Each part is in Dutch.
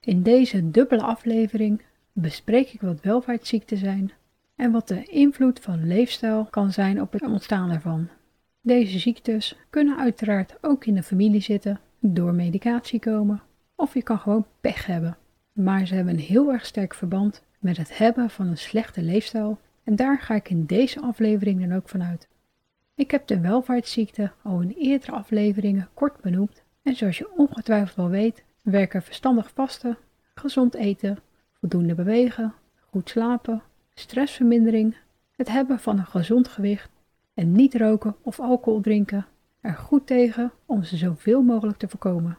In deze dubbele aflevering bespreek ik wat welvaartsziekten zijn en wat de invloed van leefstijl kan zijn op het ontstaan ervan. Deze ziektes kunnen uiteraard ook in de familie zitten, door medicatie komen of je kan gewoon pech hebben. Maar ze hebben een heel erg sterk verband met het hebben van een slechte leefstijl en daar ga ik in deze aflevering dan ook vanuit. Ik heb de welvaartsziekte al in eerdere afleveringen kort benoemd en zoals je ongetwijfeld wel weet, werken verstandig vasten, gezond eten, voldoende bewegen, goed slapen, stressvermindering, het hebben van een gezond gewicht en niet roken of alcohol drinken er goed tegen om ze zoveel mogelijk te voorkomen.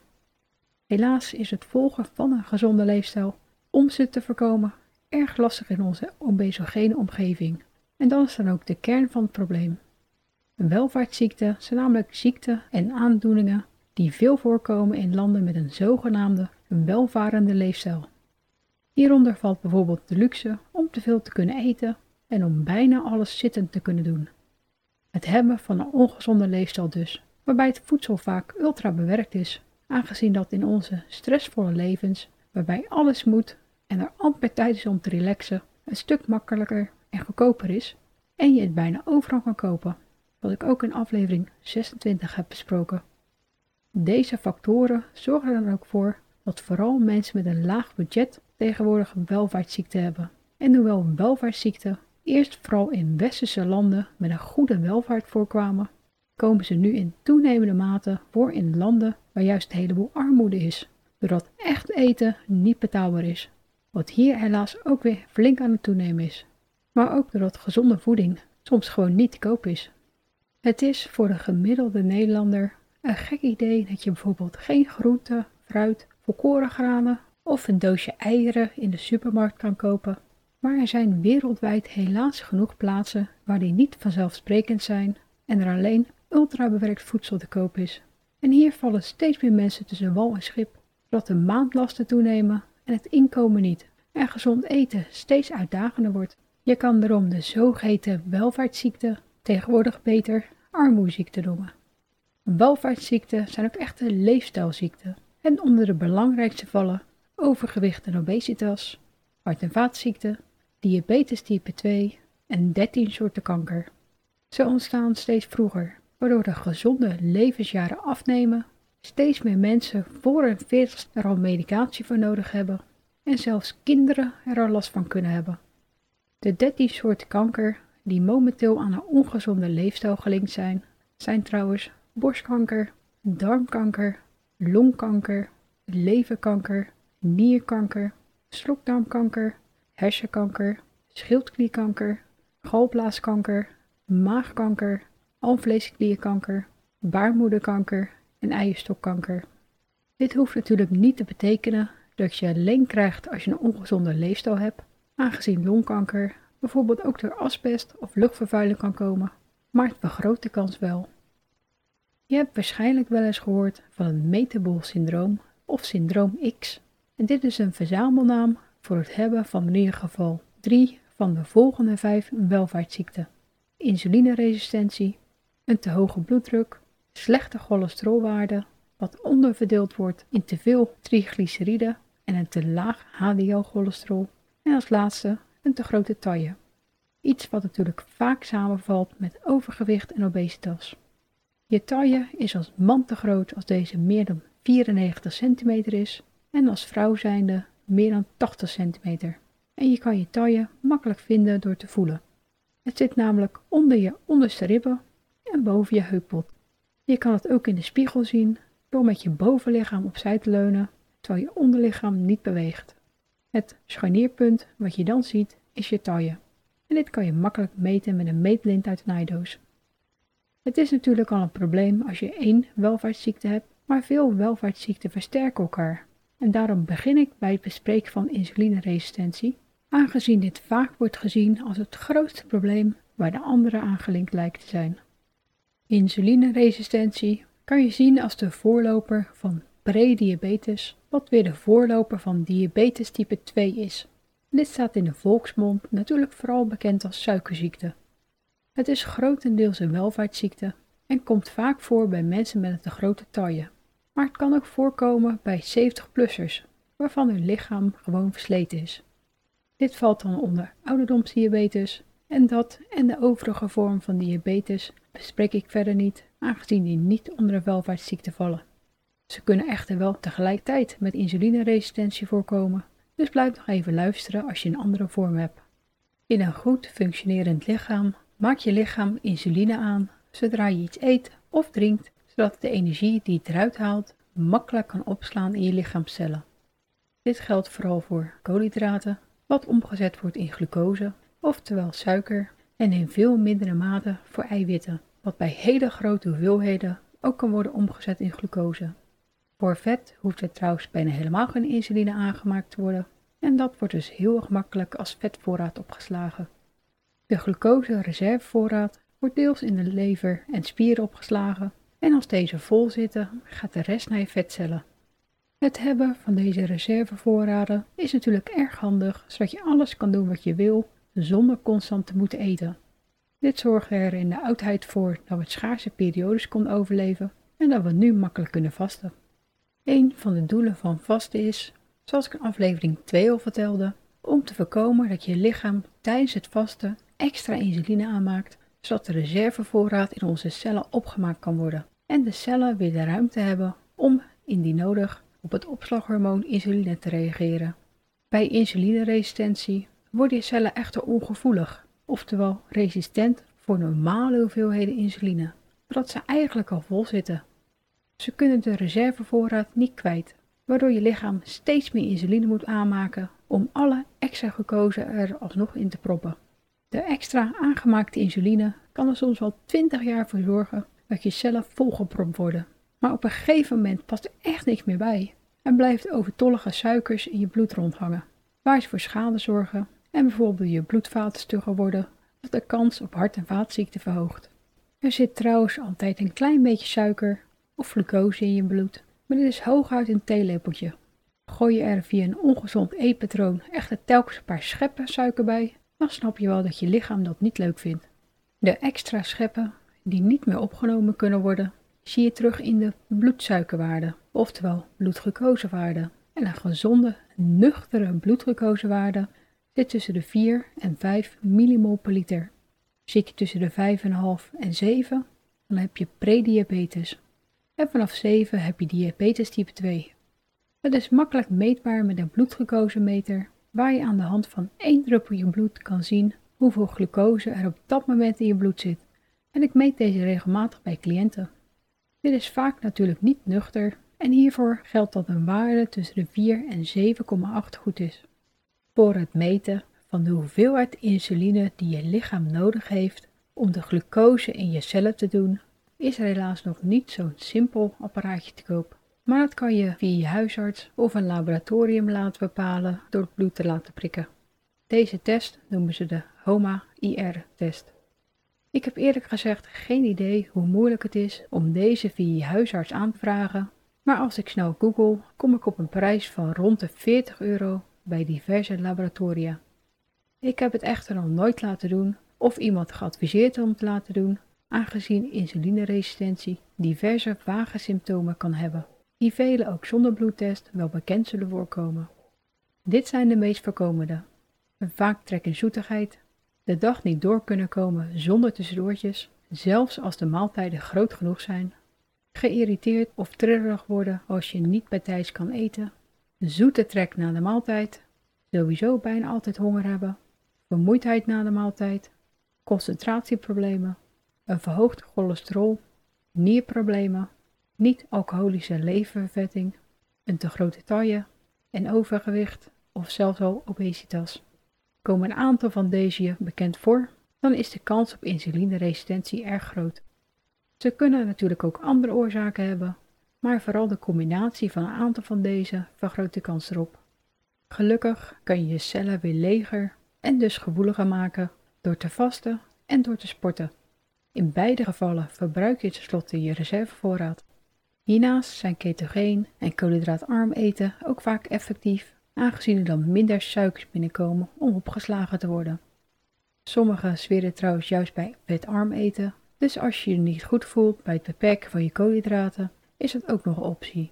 Helaas is het volgen van een gezonde leefstijl om ze te voorkomen erg lastig in onze obesogene omgeving. En dat is dan ook de kern van het probleem. Welvaartsziekten zijn namelijk ziekten en aandoeningen die veel voorkomen in landen met een zogenaamde welvarende leefstijl. Hieronder valt bijvoorbeeld de luxe om te veel te kunnen eten en om bijna alles zittend te kunnen doen. Het hebben van een ongezonde leefstijl dus, waarbij het voedsel vaak ultra bewerkt is, aangezien dat in onze stressvolle levens, waarbij alles moet en er amper tijd is om te relaxen, een stuk makkelijker en goedkoper is en je het bijna overal kan kopen, wat ik ook in aflevering 26 heb besproken. Deze factoren zorgen er dan ook voor dat vooral mensen met een laag budget tegenwoordig welvaartsziekte hebben. En hoewel welvaartsziekten eerst vooral in westerse landen met een goede welvaart voorkwamen, komen ze nu in toenemende mate voor in landen waar juist een heleboel armoede is, doordat echt eten niet betaalbaar is, wat hier helaas ook weer flink aan het toenemen is. Maar ook doordat gezonde voeding soms gewoon niet te koop is. Het is voor de gemiddelde Nederlander een gek idee dat je bijvoorbeeld geen groente, fruit, volkoren granen of een doosje eieren in de supermarkt kan kopen. Maar er zijn wereldwijd helaas genoeg plaatsen waar die niet vanzelfsprekend zijn en er alleen ultrabewerkt voedsel te koop is. En hier vallen steeds meer mensen tussen wal en schip, zodat de maandlasten toenemen en het inkomen niet en gezond eten steeds uitdagender wordt. Je kan daarom de zogeheten welvaartsziekte tegenwoordig beter armoeziekte noemen. Welvaartsziekten zijn ook echte leefstijlziekten en onder de belangrijkste vallen overgewicht en obesitas, hart- en vaatziekten, diabetes type 2 en 13 soorten kanker. Ze ontstaan steeds vroeger, waardoor de gezonde levensjaren afnemen, steeds meer mensen voor hun 40 er al medicatie voor nodig hebben en zelfs kinderen er al last van kunnen hebben. De 13 soorten kanker die momenteel aan een ongezonde leefstijl gelinkt zijn, zijn trouwens borstkanker, darmkanker, longkanker, leverkanker, nierkanker, slokdarmkanker, hersenkanker, schildklierkanker, galblaaskanker, maagkanker, alvleesklierkanker, baarmoederkanker en eierstokkanker. Dit hoeft natuurlijk niet te betekenen dat je alleen krijgt als je een ongezonde leefstijl hebt, aangezien longkanker bijvoorbeeld ook door asbest of luchtvervuiling kan komen, maar het vergroot de kans wel. Je hebt waarschijnlijk wel eens gehoord van het metabol syndroom of syndroom X. En dit is een verzamelnaam voor het hebben van in ieder geval drie van de volgende vijf welvaartsziekten. Insulineresistentie, een te hoge bloeddruk, slechte cholesterolwaarde, wat onderverdeeld wordt in te veel triglyceride en een te laag HDL-cholesterol. En als laatste een te grote taille. Iets wat natuurlijk vaak samenvalt met overgewicht en obesitas. Je taille is als man te groot als deze meer dan 94 centimeter is en als vrouw zijnde meer dan 80 centimeter. En je kan je taille makkelijk vinden door te voelen. Het zit namelijk onder je onderste ribben en boven je heupbot. Je kan het ook in de spiegel zien door met je bovenlichaam opzij te leunen terwijl je onderlichaam niet beweegt. Het scharnierpunt wat je dan ziet is je taille. En dit kan je makkelijk meten met een meetlint uit een naaidoos. Het is natuurlijk al een probleem als je één welvaartsziekte hebt, maar veel welvaartsziekten versterken elkaar, En daarom begin ik bij het bespreken van insulineresistentie, aangezien dit vaak wordt gezien als het grootste probleem waar de anderen aan gelinkt lijkt te zijn. Insulineresistentie kan je zien als de voorloper van prediabetes, wat weer de voorloper van diabetes type 2 is. Dit staat in de volksmond natuurlijk vooral bekend als suikerziekte. Het is grotendeels een welvaartsziekte en komt vaak voor bij mensen met een te grote taille. Maar het kan ook voorkomen bij 70-plussers, waarvan hun lichaam gewoon versleten is. Dit valt dan onder ouderdomsdiabetes en dat en de overige vorm van diabetes bespreek ik verder niet, aangezien die niet onder de welvaartsziekte vallen. Ze kunnen echter wel tegelijkertijd met insulineresistentie voorkomen, dus blijf nog even luisteren als je een andere vorm hebt. In een goed functionerend lichaam maakt je lichaam insuline aan zodra je iets eet of drinkt, zodat de energie die het eruit haalt makkelijk kan opslaan in je lichaamcellen. Dit geldt vooral voor koolhydraten, wat omgezet wordt in glucose, oftewel suiker, en in veel mindere mate voor eiwitten, wat bij hele grote hoeveelheden ook kan worden omgezet in glucose. Voor vet hoeft er trouwens bijna helemaal geen insuline aangemaakt te worden en dat wordt dus heel gemakkelijk als vetvoorraad opgeslagen. De glucose-reservevoorraad wordt deels in de lever en spieren opgeslagen en als deze vol zitten gaat de rest naar je vetcellen. Het hebben van deze reservevoorraden is natuurlijk erg handig zodat je alles kan doen wat je wil zonder constant te moeten eten. Dit zorgt er in de oudheid voor dat we schaarse periodes konden overleven en dat we nu makkelijk kunnen vasten. Een van de doelen van vasten is, zoals ik in aflevering 2 al vertelde, om te voorkomen dat je lichaam tijdens het vasten extra insuline aanmaakt, zodat de reservevoorraad in onze cellen opgemaakt kan worden en de cellen weer de ruimte hebben om, indien nodig, op het opslaghormoon insuline te reageren. Bij insulineresistentie worden cellen echter ongevoelig, oftewel resistent voor normale hoeveelheden insuline, zodat ze eigenlijk al vol zitten. Ze kunnen de reservevoorraad niet kwijt, waardoor je lichaam steeds meer insuline moet aanmaken om alle extra glucose er alsnog in te proppen. De extra aangemaakte insuline kan er soms wel 20 jaar voor zorgen dat je cellen volgepropt worden. Maar op een gegeven moment past er echt niks meer bij en blijft overtollige suikers in je bloed rondhangen, waar ze voor schade zorgen en bijvoorbeeld je bloedvaten stugger worden of de kans op hart- en vaatziekten verhoogt. Er zit trouwens altijd een klein beetje suiker of glucose in je bloed, maar dit is hooguit een theelepeltje. Gooi je er via een ongezond eetpatroon echter telkens een paar scheppen suiker bij, dan snap je wel dat je lichaam dat niet leuk vindt. De extra scheppen die niet meer opgenomen kunnen worden, zie je terug in de bloedsuikerwaarde, oftewel bloedglucosewaarde. En een gezonde, nuchtere bloedglucosewaarde zit tussen de 4 en 5 millimol per liter. Zit je tussen de 5,5 en 7, dan heb je prediabetes. En vanaf 7 heb je diabetes type 2. Het is makkelijk meetbaar met een bloedglucosemeter, waar je aan de hand van één druppelje bloed kan zien hoeveel glucose er op dat moment in je bloed zit. En ik meet deze regelmatig bij cliënten. Dit is vaak natuurlijk niet nuchter en hiervoor geldt dat een waarde tussen de 4 en 7,8 goed is. Voor het meten van de hoeveelheid insuline die je lichaam nodig heeft om de glucose in je cellen te doen, is er helaas nog niet zo'n simpel apparaatje te koop. Maar dat kan je via je huisarts of een laboratorium laten bepalen door het bloed te laten prikken. Deze test noemen ze de HOMA-IR-test. Ik heb eerlijk gezegd geen idee hoe moeilijk het is om deze via je huisarts aan te vragen, maar als ik snel google, kom ik op een prijs van rond de 40 euro bij diverse laboratoria. Ik heb het echter nog nooit laten doen of iemand geadviseerd om te laten doen, aangezien insulineresistentie diverse vage symptomen kan hebben, die velen ook zonder bloedtest wel bekend zullen voorkomen. Dit zijn de meest voorkomende. Een vaak trek in zoetigheid, de dag niet door kunnen komen zonder tussendoortjes, zelfs als de maaltijden groot genoeg zijn, geïrriteerd of trillerig worden als je niet bij tijds kan eten, zoete trek na de maaltijd, sowieso bijna altijd honger hebben, vermoeidheid na de maaltijd, concentratieproblemen, een verhoogd cholesterol, nierproblemen, niet-alcoholische leververvetting, een te grote taille en overgewicht of zelfs al obesitas. Komen een aantal van deze bekend voor, dan is de kans op insulineresistentie erg groot. Ze kunnen natuurlijk ook andere oorzaken hebben, maar vooral de combinatie van een aantal van deze vergroot de kans erop. Gelukkig kan je je cellen weer leger en dus gevoeliger maken door te vasten en door te sporten. In beide gevallen verbruik je tenslotte je reservevoorraad. Hiernaast zijn ketogeen en koolhydraatarm eten ook vaak effectief, aangezien er dan minder suikers binnenkomen om opgeslagen te worden. Sommigen zweren trouwens juist bij vetarm eten, dus als je je niet goed voelt bij het beperken van je koolhydraten, is dat ook nog een optie.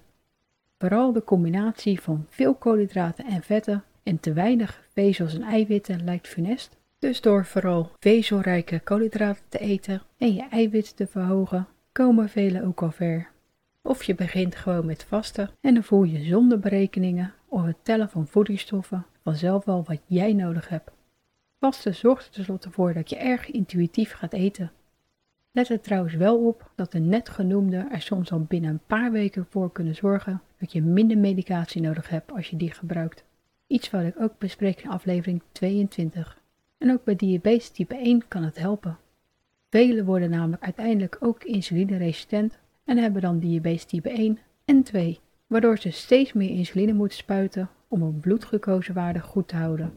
Vooral de combinatie van veel koolhydraten en vetten en te weinig vezels en eiwitten lijkt funest. Dus door vooral vezelrijke koolhydraten te eten en je eiwitten te verhogen, komen velen ook al ver. Of je begint gewoon met vasten en dan voel je zonder berekeningen of het tellen van voedingsstoffen vanzelf wel wat jij nodig hebt. Vasten zorgt er tenslotte voor dat je erg intuïtief gaat eten. Let er trouwens wel op dat de net genoemde er soms al binnen een paar weken voor kunnen zorgen dat je minder medicatie nodig hebt als je die gebruikt. Iets wat ik ook bespreek in aflevering 22. En ook bij diabetes type 1 kan het helpen. Velen worden namelijk uiteindelijk ook insulineresistent en hebben dan diabetes type 1 en 2, waardoor ze steeds meer insuline moeten spuiten om hun bloedglucosewaarde goed te houden.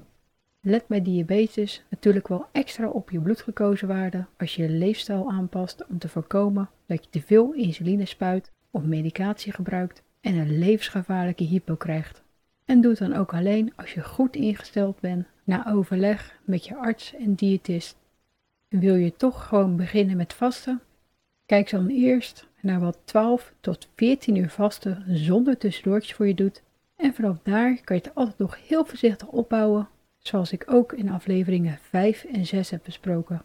Let bij diabetes natuurlijk wel extra op je bloedglucosewaarde als je je leefstijl aanpast om te voorkomen dat je te veel insuline spuit of medicatie gebruikt en een levensgevaarlijke hypo krijgt. En doe het dan ook alleen als je goed ingesteld bent na overleg met je arts en diëtist. Wil je toch gewoon beginnen met vasten? Kijk dan eerst naar wat 12 tot 14 uur vasten zonder tussendoortjes voor je doet. En vanaf daar kan je het altijd nog heel voorzichtig opbouwen, zoals ik ook in afleveringen 5 en 6 heb besproken.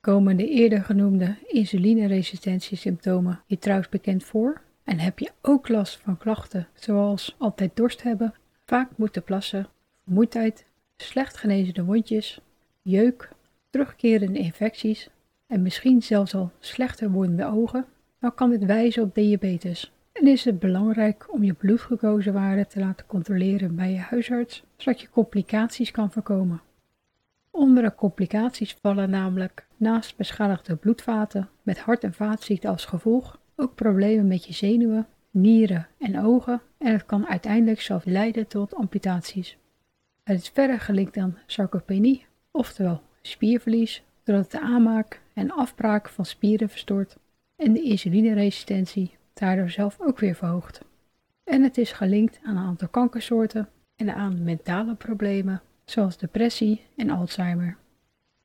Komen de eerder genoemde insulineresistentiesymptomen je trouwens bekend voor? En heb je ook last van klachten zoals altijd dorst hebben, vaak moeten plassen, vermoeidheid, slecht genezende wondjes, jeuk, terugkerende infecties en misschien zelfs al slechter wordende ogen, dan kan dit wijzen op diabetes. En is het belangrijk om je bloedglucosewaarde te laten controleren bij je huisarts, zodat je complicaties kan voorkomen. Onder de complicaties vallen namelijk naast beschadigde bloedvaten met hart- en vaatziekten als gevolg ook problemen met je zenuwen, nieren en ogen en het kan uiteindelijk zelfs leiden tot amputaties. Het is verder gelinkt aan sarcopenie, oftewel spierverlies, doordat de aanmaak en afbraak van spieren verstoort en de insulineresistentie daardoor zelf ook weer verhoogt. En het is gelinkt aan een aantal kankersoorten en aan mentale problemen zoals depressie en Alzheimer.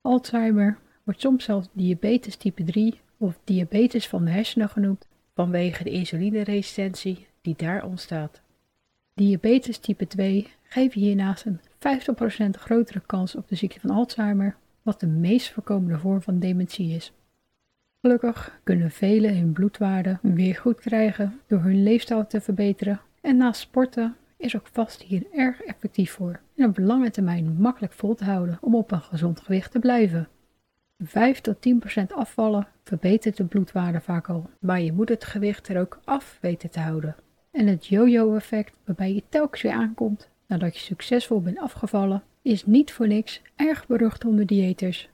Alzheimer wordt soms zelfs diabetes type 3 of diabetes van de hersenen genoemd vanwege de insulineresistentie die daar ontstaat. Diabetes type 2 geeft hiernaast een 50% grotere kans op de ziekte van Alzheimer, wat de meest voorkomende vorm van dementie is. Gelukkig kunnen velen hun bloedwaarde weer goed krijgen door hun leefstijl te verbeteren en naast sporten is ook vast hier erg effectief voor en op lange termijn makkelijk vol te houden om op een gezond gewicht te blijven. 5 tot 10 procent afvallen verbetert de bloedwaarde vaak al, maar je moet het gewicht er ook af weten te houden. En het yo-yo-effect waarbij je telkens weer aankomt nadat je succesvol bent afgevallen, is niet voor niks erg berucht onder diëters.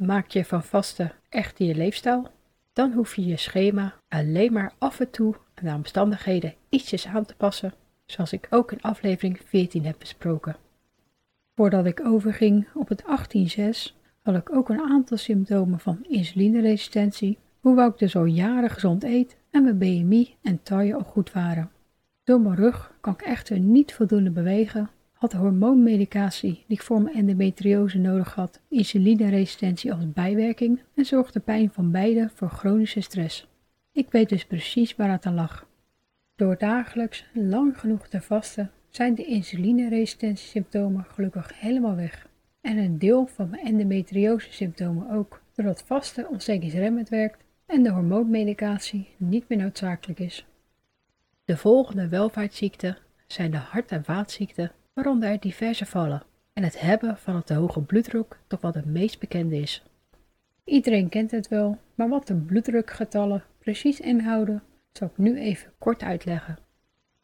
Maak je van vasten echt je leefstijl? Dan hoef je je schema alleen maar af en toe de omstandigheden ietsjes aan te passen, zoals ik ook in aflevering 14 heb besproken. Voordat ik overging op het 18.6 had ik ook een aantal symptomen van insulineresistentie, hoewel ik dus al jaren gezond eet en mijn BMI en taille al goed waren. Door mijn rug kan ik echter niet voldoende bewegen, had hormoonmedicatie die ik voor mijn endometriose nodig had insulineresistentie als bijwerking en zorgde pijn van beide voor chronische stress. Ik weet dus precies waar het aan lag. Door dagelijks lang genoeg te vasten zijn de insulineresistentiesymptomen gelukkig helemaal weg en een deel van mijn endometriose symptomen ook, doordat vasten ontstekingsremmend werkt en de hormoonmedicatie niet meer noodzakelijk is. De volgende welvaartsziekten zijn de hart- en vaatziekten, waaronder er diverse vallen, en het hebben van het te hoge bloeddruk toch wat het meest bekende is. Iedereen kent het wel, maar wat de bloeddrukgetallen precies inhouden, zal ik nu even kort uitleggen.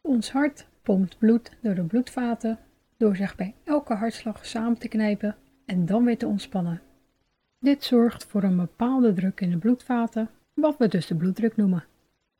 Ons hart pompt bloed door de bloedvaten door zich bij elke hartslag samen te knijpen en dan weer te ontspannen. Dit zorgt voor een bepaalde druk in de bloedvaten, wat we dus de bloeddruk noemen.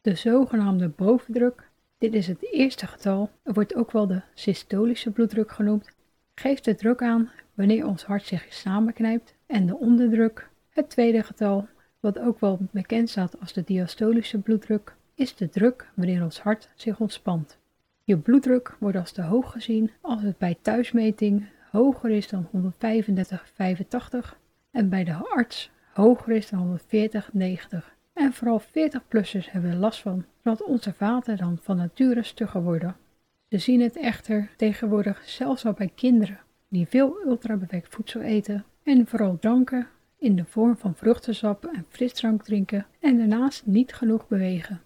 De zogenaamde bovendruk, dit is het eerste getal, wordt ook wel de systolische bloeddruk genoemd, geeft de druk aan wanneer ons hart zich samenknijpt en de onderdruk, het tweede getal, wat ook wel bekend staat als de diastolische bloeddruk, is de druk wanneer ons hart zich ontspant. Je bloeddruk wordt als te hoog gezien als het bij thuismeting hoger is dan 135,85 en bij de arts hoger is dan 140,90. En vooral 40-plussers hebben er last van, omdat onze vaten dan van nature stugger worden. Ze zien het echter tegenwoordig zelfs al bij kinderen die veel ultrabewerkt voedsel eten en vooral dranken in de vorm van vruchtensap en frisdrank drinken en daarnaast niet genoeg bewegen.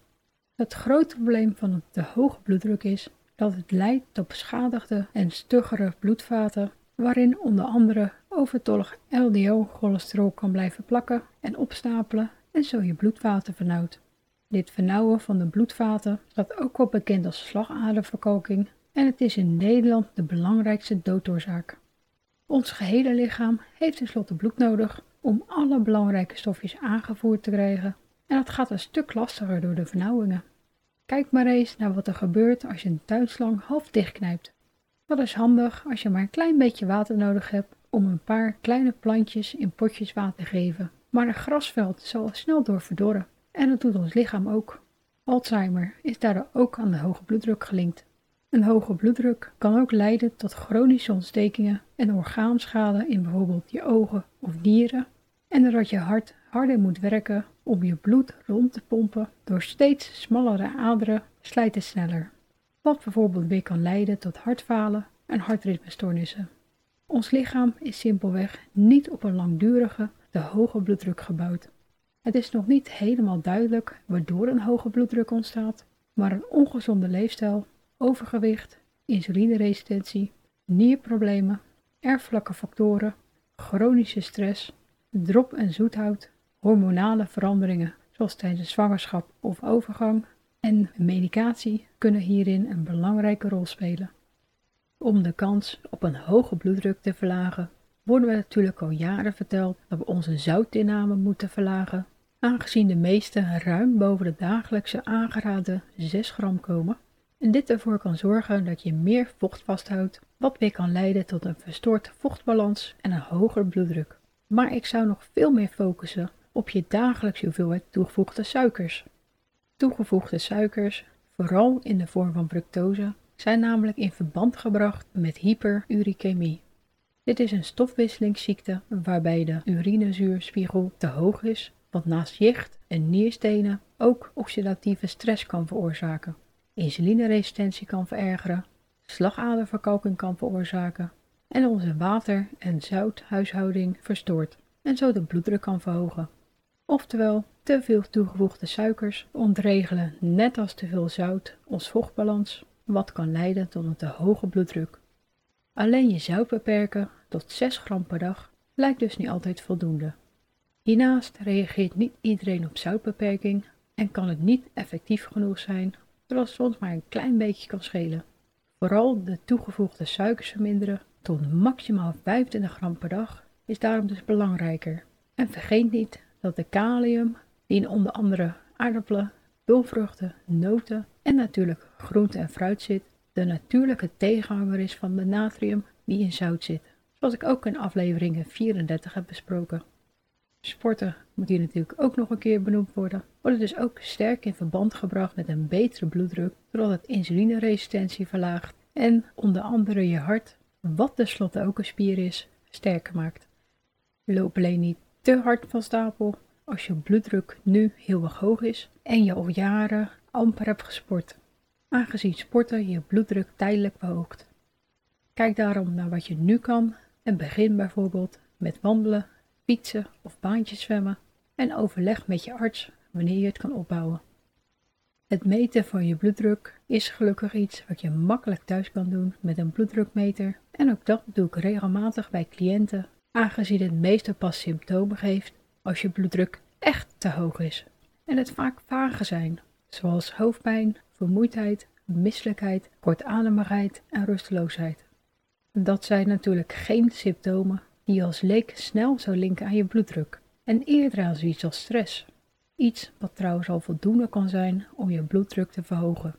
Het grote probleem van de hoge bloeddruk is dat het leidt tot beschadigde en stuggere bloedvaten, waarin onder andere overtollig LDL-cholesterol kan blijven plakken en opstapelen en zo je bloedvaten vernauwt. Dit vernauwen van de bloedvaten staat ook wel bekend als slagaderverkalking en het is in Nederland de belangrijkste doodoorzaak. Ons gehele lichaam heeft tenslotte bloed nodig om alle belangrijke stofjes aangevoerd te krijgen en dat gaat een stuk lastiger door de vernauwingen. Kijk maar eens naar wat er gebeurt als je een tuinslang half dichtknijpt. Dat is handig als je maar een klein beetje water nodig hebt om een paar kleine plantjes in potjes water te geven. Maar een grasveld zal snel door verdorren en dat doet ons lichaam ook. Alzheimer is daardoor ook aan de hoge bloeddruk gelinkt. Een hoge bloeddruk kan ook leiden tot chronische ontstekingen en orgaanschade in bijvoorbeeld je ogen of nieren en doordat je hart harder moet werken om je bloed rond te pompen door steeds smallere aderen slijt het sneller. Wat bijvoorbeeld weer kan leiden tot hartfalen en hartritmestoornissen. Ons lichaam is simpelweg niet op een langdurige, te hoge bloeddruk gebouwd. Het is nog niet helemaal duidelijk waardoor een hoge bloeddruk ontstaat, maar een ongezonde leefstijl, overgewicht, insulineresistentie, nierproblemen, erfelijke factoren, chronische stress, drop- en zoethout, hormonale veranderingen zoals tijdens zwangerschap of overgang en medicatie kunnen hierin een belangrijke rol spelen. Om de kans op een hoge bloeddruk te verlagen, worden we natuurlijk al jaren verteld dat we onze zoutinname moeten verlagen, aangezien de meeste ruim boven de dagelijkse aangeraden 6 gram komen. En dit ervoor kan zorgen dat je meer vocht vasthoudt, wat weer kan leiden tot een verstoord vochtbalans en een hoger bloeddruk. Maar ik zou nog veel meer focussen op je dagelijkse hoeveelheid toegevoegde suikers. Toegevoegde suikers, vooral in de vorm van fructose, zijn namelijk in verband gebracht met hyperuricemie. Dit is een stofwisselingsziekte waarbij de urinezuurspiegel te hoog is, wat naast jicht en nierstenen ook oxidatieve stress kan veroorzaken, insulineresistentie kan verergeren, slagaderverkalking kan veroorzaken en onze water- en zouthuishouding verstoort en zo de bloeddruk kan verhogen. Oftewel, te veel toegevoegde suikers ontregelen, net als te veel zout, ons vochtbalans, wat kan leiden tot een te hoge bloeddruk. Alleen je zout beperken tot 6 gram per dag lijkt dus niet altijd voldoende. Hiernaast reageert niet iedereen op zoutbeperking en kan het niet effectief genoeg zijn, terwijl het soms maar een klein beetje kan schelen. Vooral de toegevoegde suikers verminderen tot maximaal 25 gram per dag is daarom dus belangrijker. En vergeet niet dat de kalium, die in onder andere aardappelen, pulvruchten, noten en natuurlijk groente en fruit zit, de natuurlijke tegenhanger is van de natrium die in zout zit, zoals ik ook in afleveringen 34 heb besproken. Sporten moet hier natuurlijk ook nog een keer benoemd worden, wordt dus ook sterk in verband gebracht met een betere bloeddruk, doordat het insulineresistentie verlaagt en onder andere je hart, wat tenslotte ook een spier is, sterker maakt. Loop alleen niet te hard van stapel als je bloeddruk nu heel erg hoog is en je al jaren amper hebt gesport, aangezien sporten je bloeddruk tijdelijk verhoogt. Kijk daarom naar wat je nu kan en begin bijvoorbeeld met wandelen, fietsen of baantjes zwemmen en overleg met je arts wanneer je het kan opbouwen. Het meten van je bloeddruk is gelukkig iets wat je makkelijk thuis kan doen met een bloeddrukmeter en ook dat doe ik regelmatig bij cliënten aangezien het meestal pas symptomen geeft als je bloeddruk echt te hoog is en het vaak vage zijn, zoals hoofdpijn, vermoeidheid, misselijkheid, kortademigheid en rusteloosheid. Dat zijn natuurlijk geen symptomen die je als leek snel zou linken aan je bloeddruk en eerder aan zoiets als stress. iets wat trouwens al voldoende kan zijn om je bloeddruk te verhogen.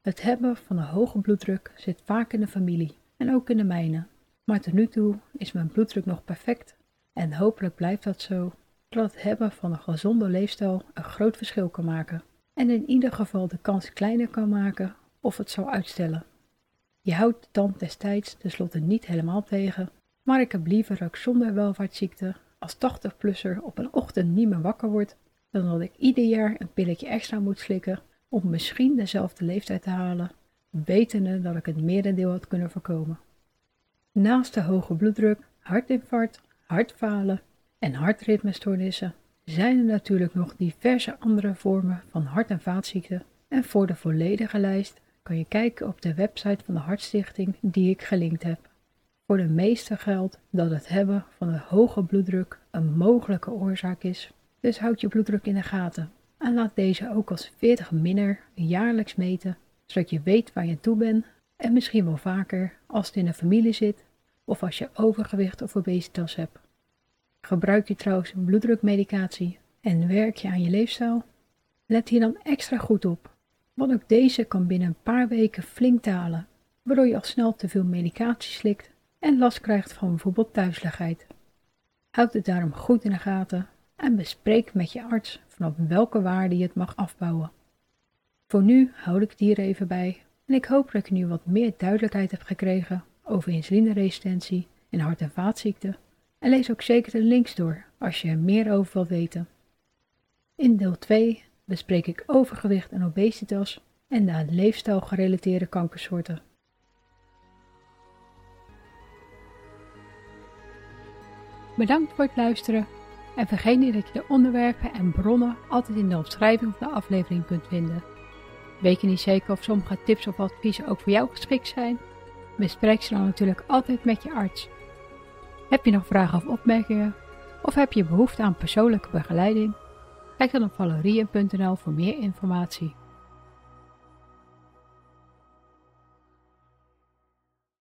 Het hebben van een hoge bloeddruk zit vaak in de familie en ook in de mijne. Maar tot nu toe is mijn bloeddruk nog perfect en hopelijk blijft dat zo, dat het hebben van een gezonde leefstijl een groot verschil kan maken en in ieder geval de kans kleiner kan maken of het zou uitstellen. Je houdt de tand destijds tenslotte niet helemaal tegen, maar ik heb liever ik zonder welvaartsziekte als 80-plusser op een ochtend niet meer wakker word, dan dat ik ieder jaar een pilletje extra moet slikken om misschien dezelfde leeftijd te halen, wetende dat ik het merendeel had kunnen voorkomen. Naast de hoge bloeddruk, hartinfarct, hartfalen en hartritmestoornissen zijn er natuurlijk nog diverse andere vormen van hart- en vaatziekten en voor de volledige lijst kan je kijken op de website van de Hartstichting die ik gelinkt heb. Voor de meeste geldt dat het hebben van een hoge bloeddruk een mogelijke oorzaak is, dus houd je bloeddruk in de gaten en laat deze ook als 40 minder jaarlijks meten, zodat je weet waar je toe bent en misschien wel vaker als het in de familie zit of als je overgewicht of obesitas hebt. Gebruik je trouwens bloeddrukmedicatie en werk je aan je leefstijl? Let hier dan extra goed op, want ook deze kan binnen een paar weken flink dalen, waardoor je al snel te veel medicatie slikt en last krijgt van bijvoorbeeld thuisligheid. Houd het daarom goed in de gaten en bespreek met je arts vanaf welke waarde je het mag afbouwen. Voor nu houd ik het hier even bij en ik hoop dat ik nu wat meer duidelijkheid heb gekregen over insulineresistentie en hart- en vaatziekten en lees ook zeker de links door als je er meer over wilt weten. In deel 2 bespreek ik overgewicht en obesitas en de leefstijl gerelateerde kankersoorten. Bedankt voor het luisteren en vergeet niet dat je de onderwerpen en bronnen altijd in de omschrijving van de aflevering kunt vinden. Weet je niet zeker of sommige tips of adviezen ook voor jou geschikt zijn? Bespreek ze dan natuurlijk altijd met je arts. Heb je nog vragen of opmerkingen? Of heb je behoefte aan persoonlijke begeleiding? Kijk dan op valerien.nl voor meer informatie.